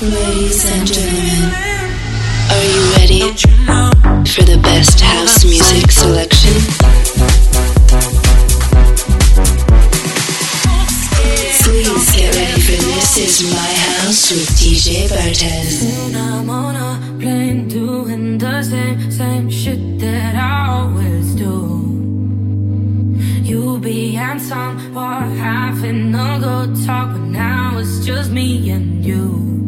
Ladies and gentlemen, are you ready for the best house music selection? Please get ready for This Is My House with DJ Barton. I'm on a plane doing the same, same shit that I always do. You behind some for having a good talk, but now it's just me and you.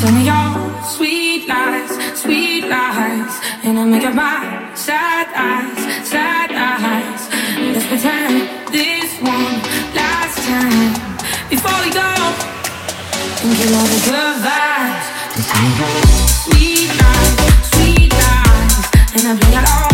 Tell me your sweet lies, sweet lies. And I make up my sad eyes, sad eyes. Let's pretend this one last time. Before we go And get all the good vibes. Sweet lies, sweet lies. And I bring it all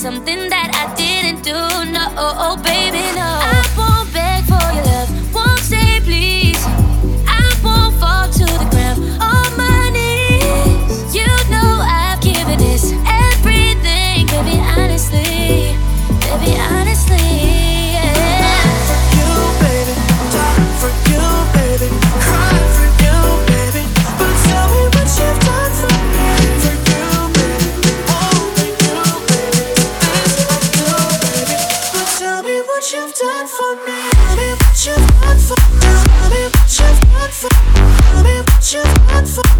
something done for me? Tell me what you've done for me. Tell me what you've done for me. Tell me what you've for me.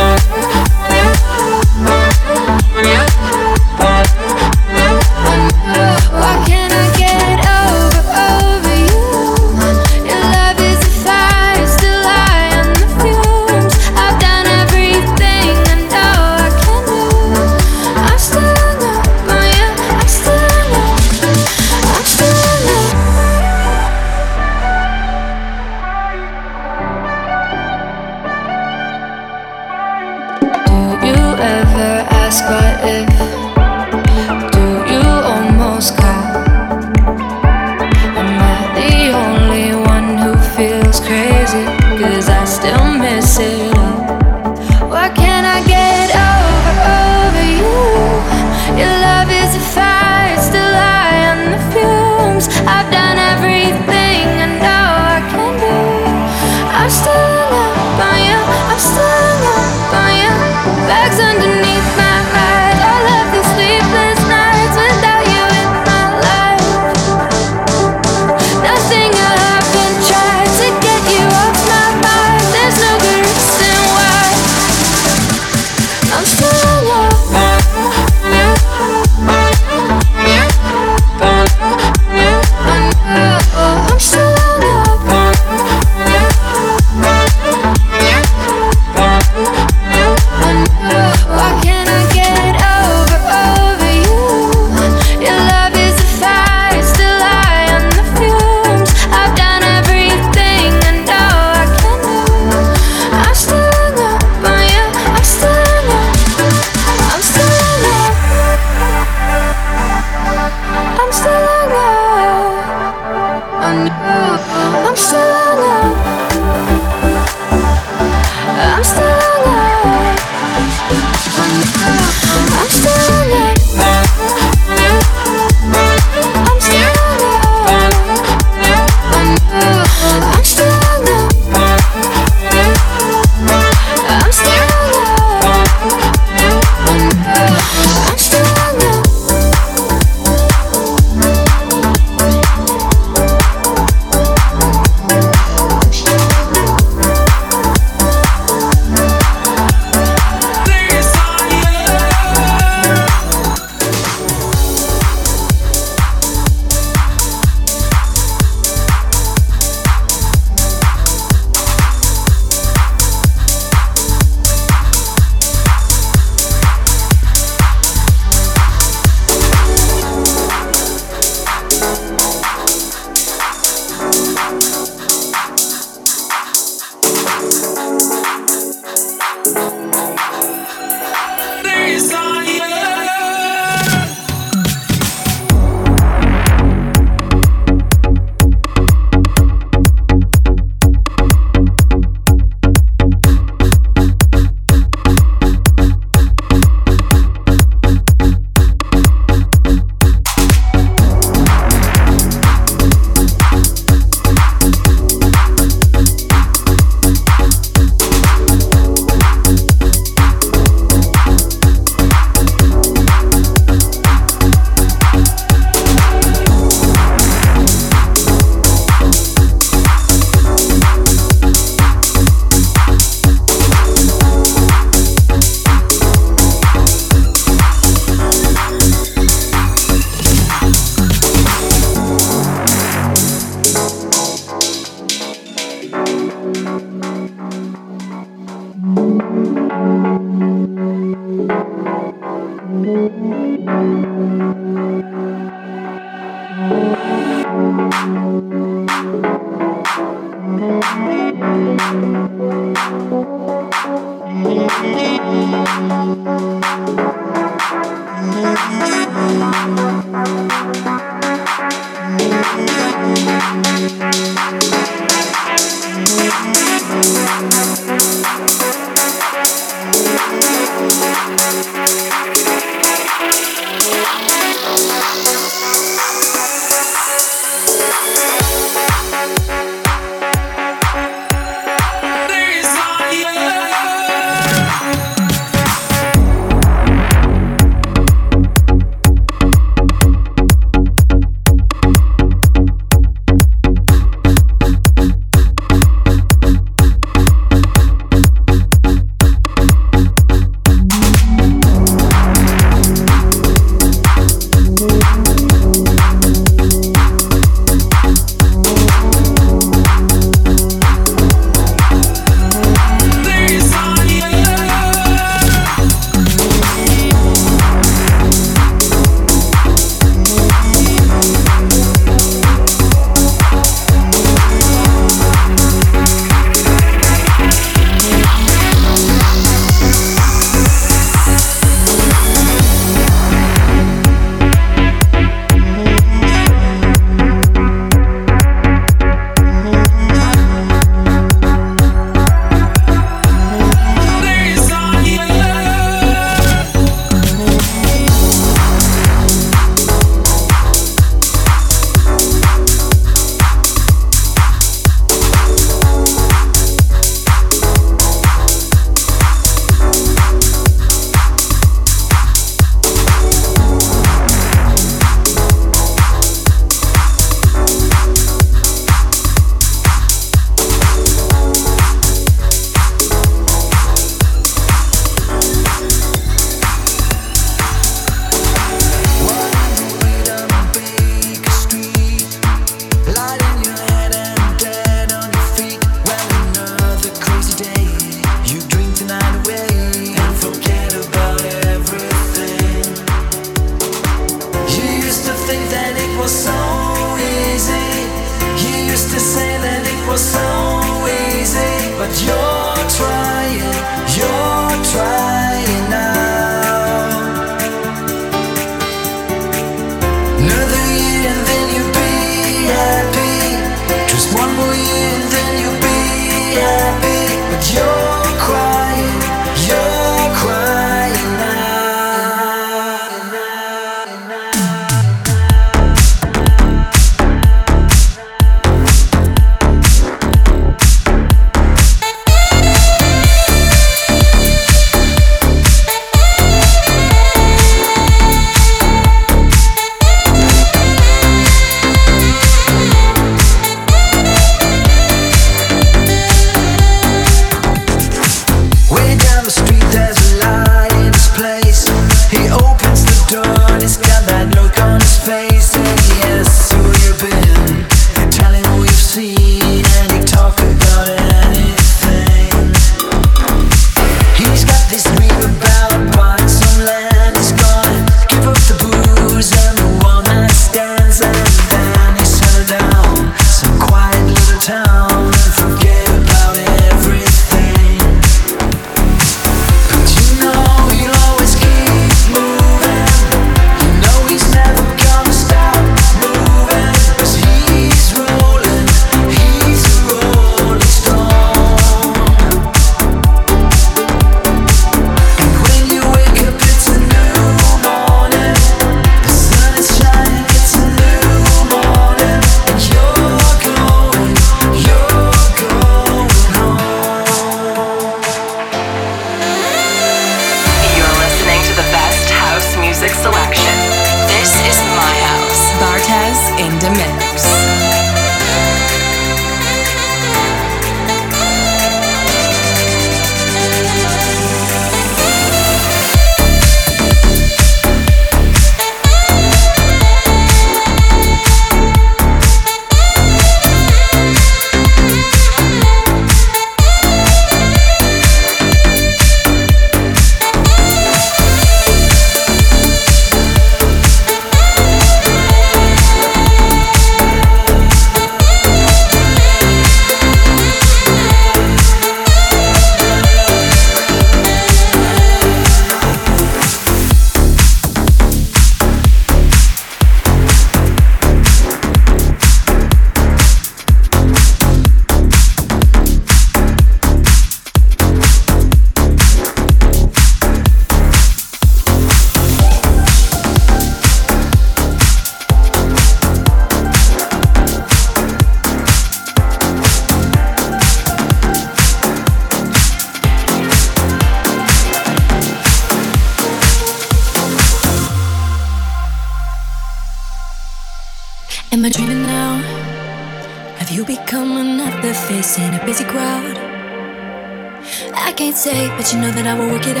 And I will work it out.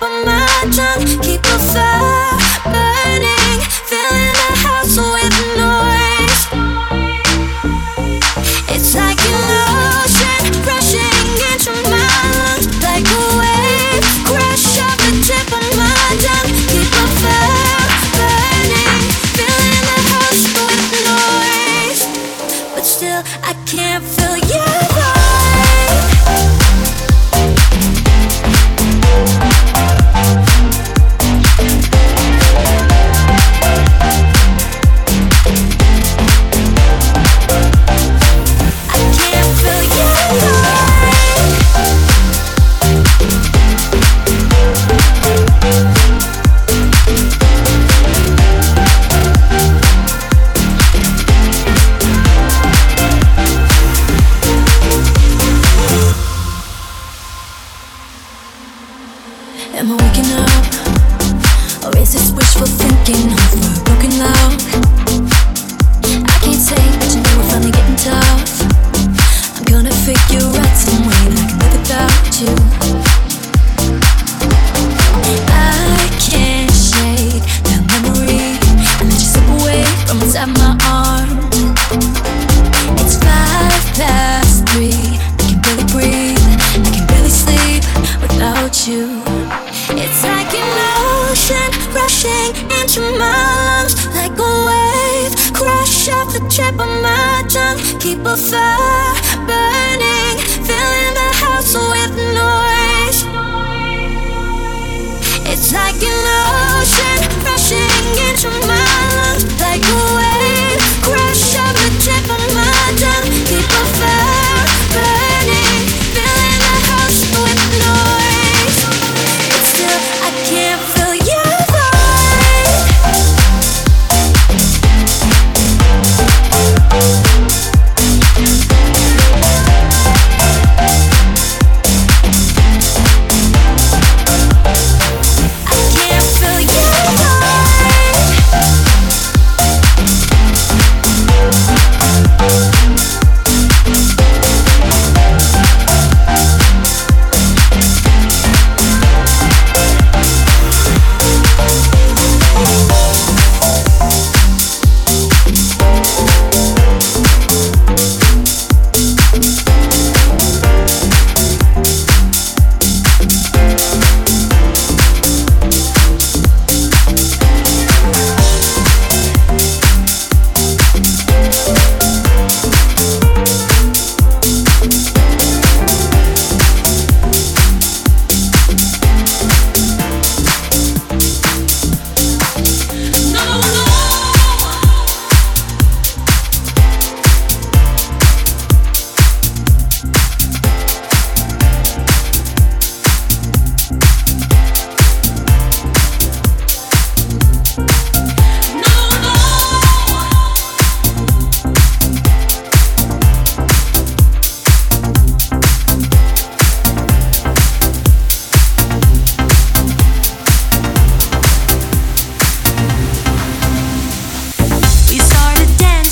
up on my tongue, keep a fire.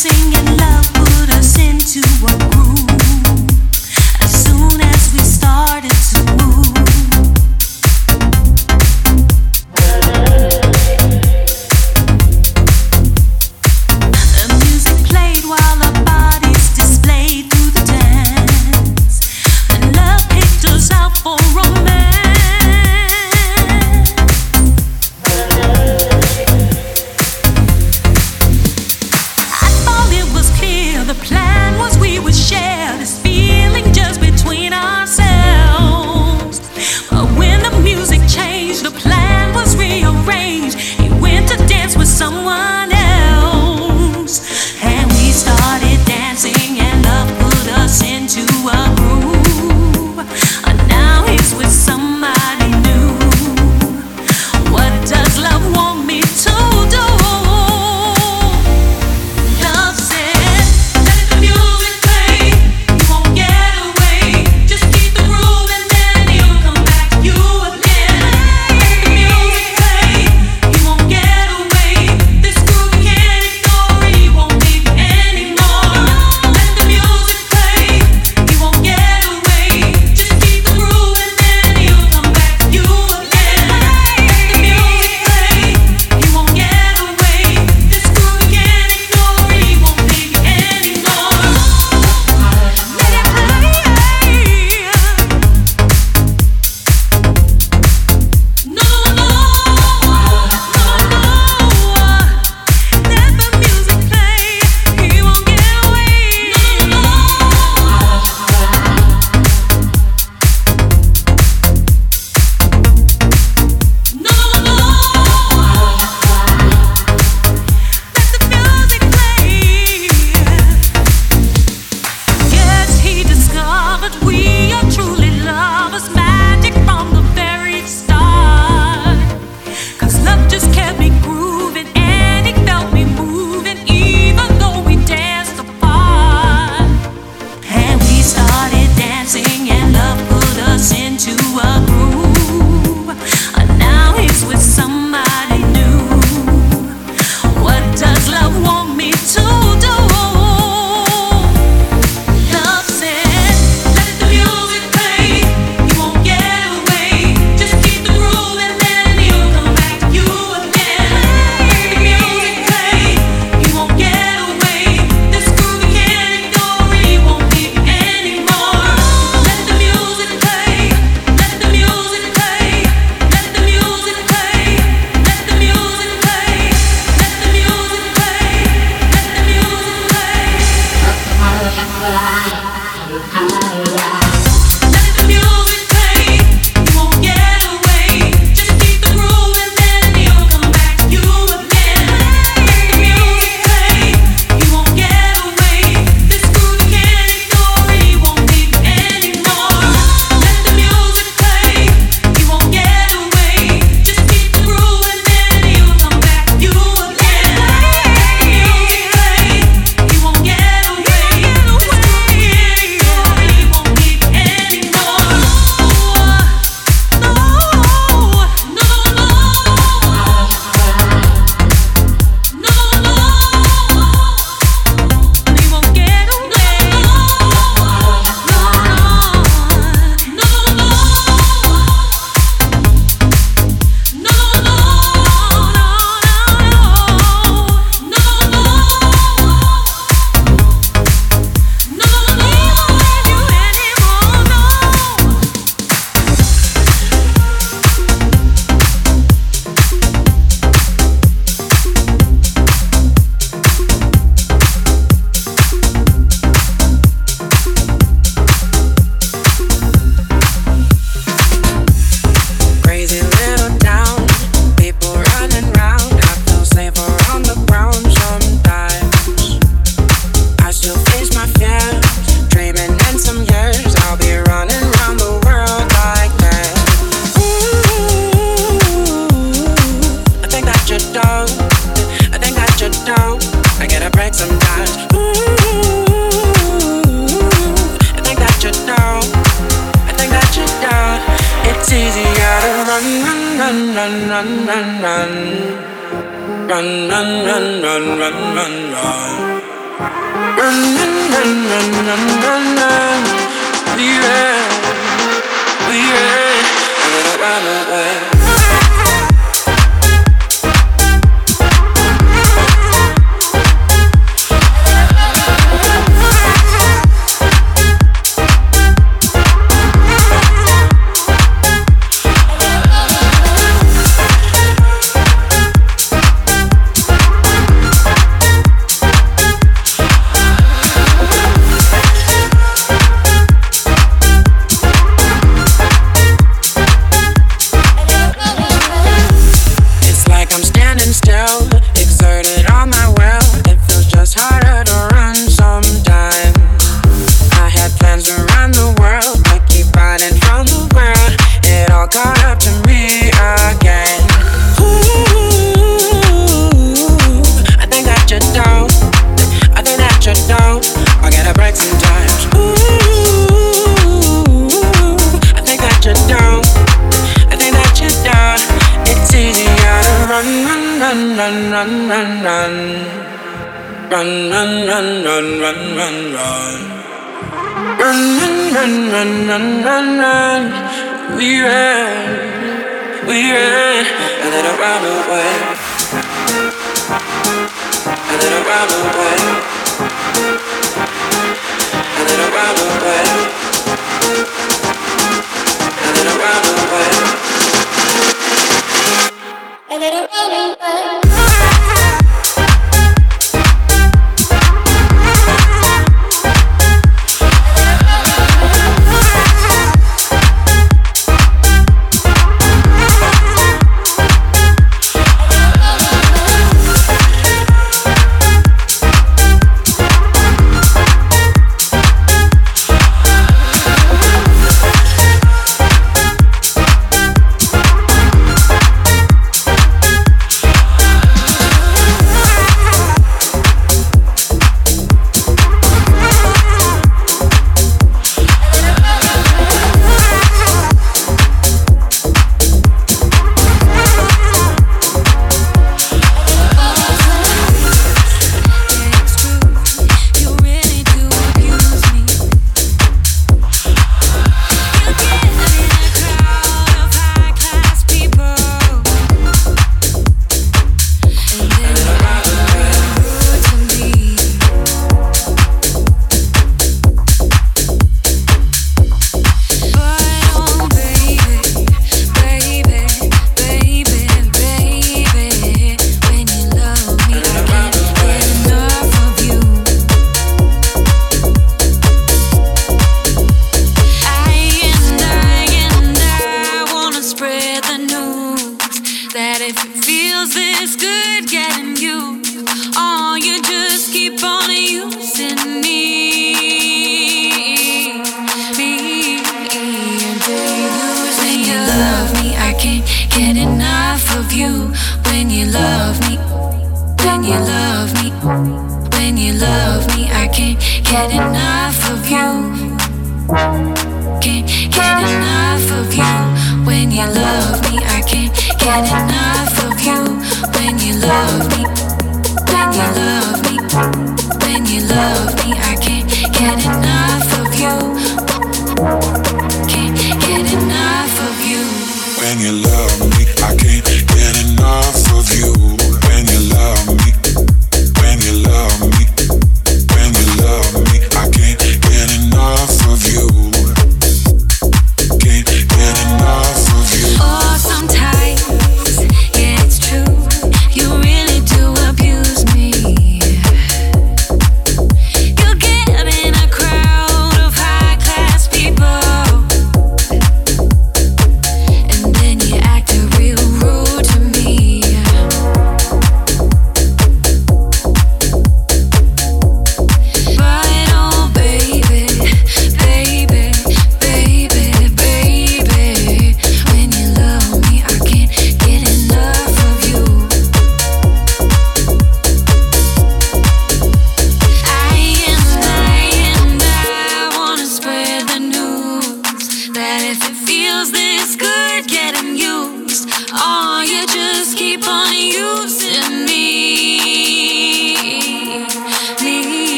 singing.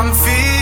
I'm feeling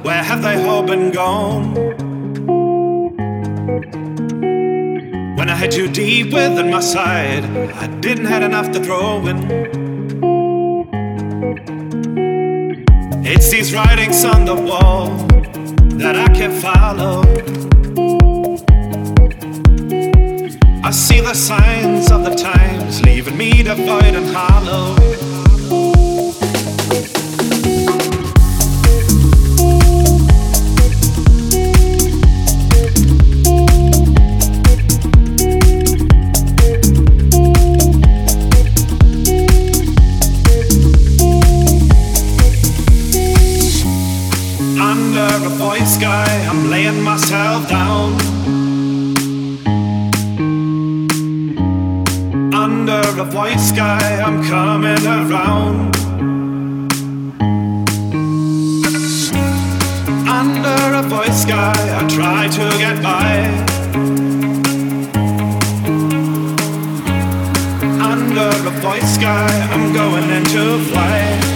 Where have they all been gone? When I had you deep within my side, I didn't have enough to throw in. It's these writings on the wall that I can follow. I see the signs of the times leaving me devoid and hollow. white sky, I'm coming around. Under a white sky, I try to get by. Under a white sky, I'm going into flight.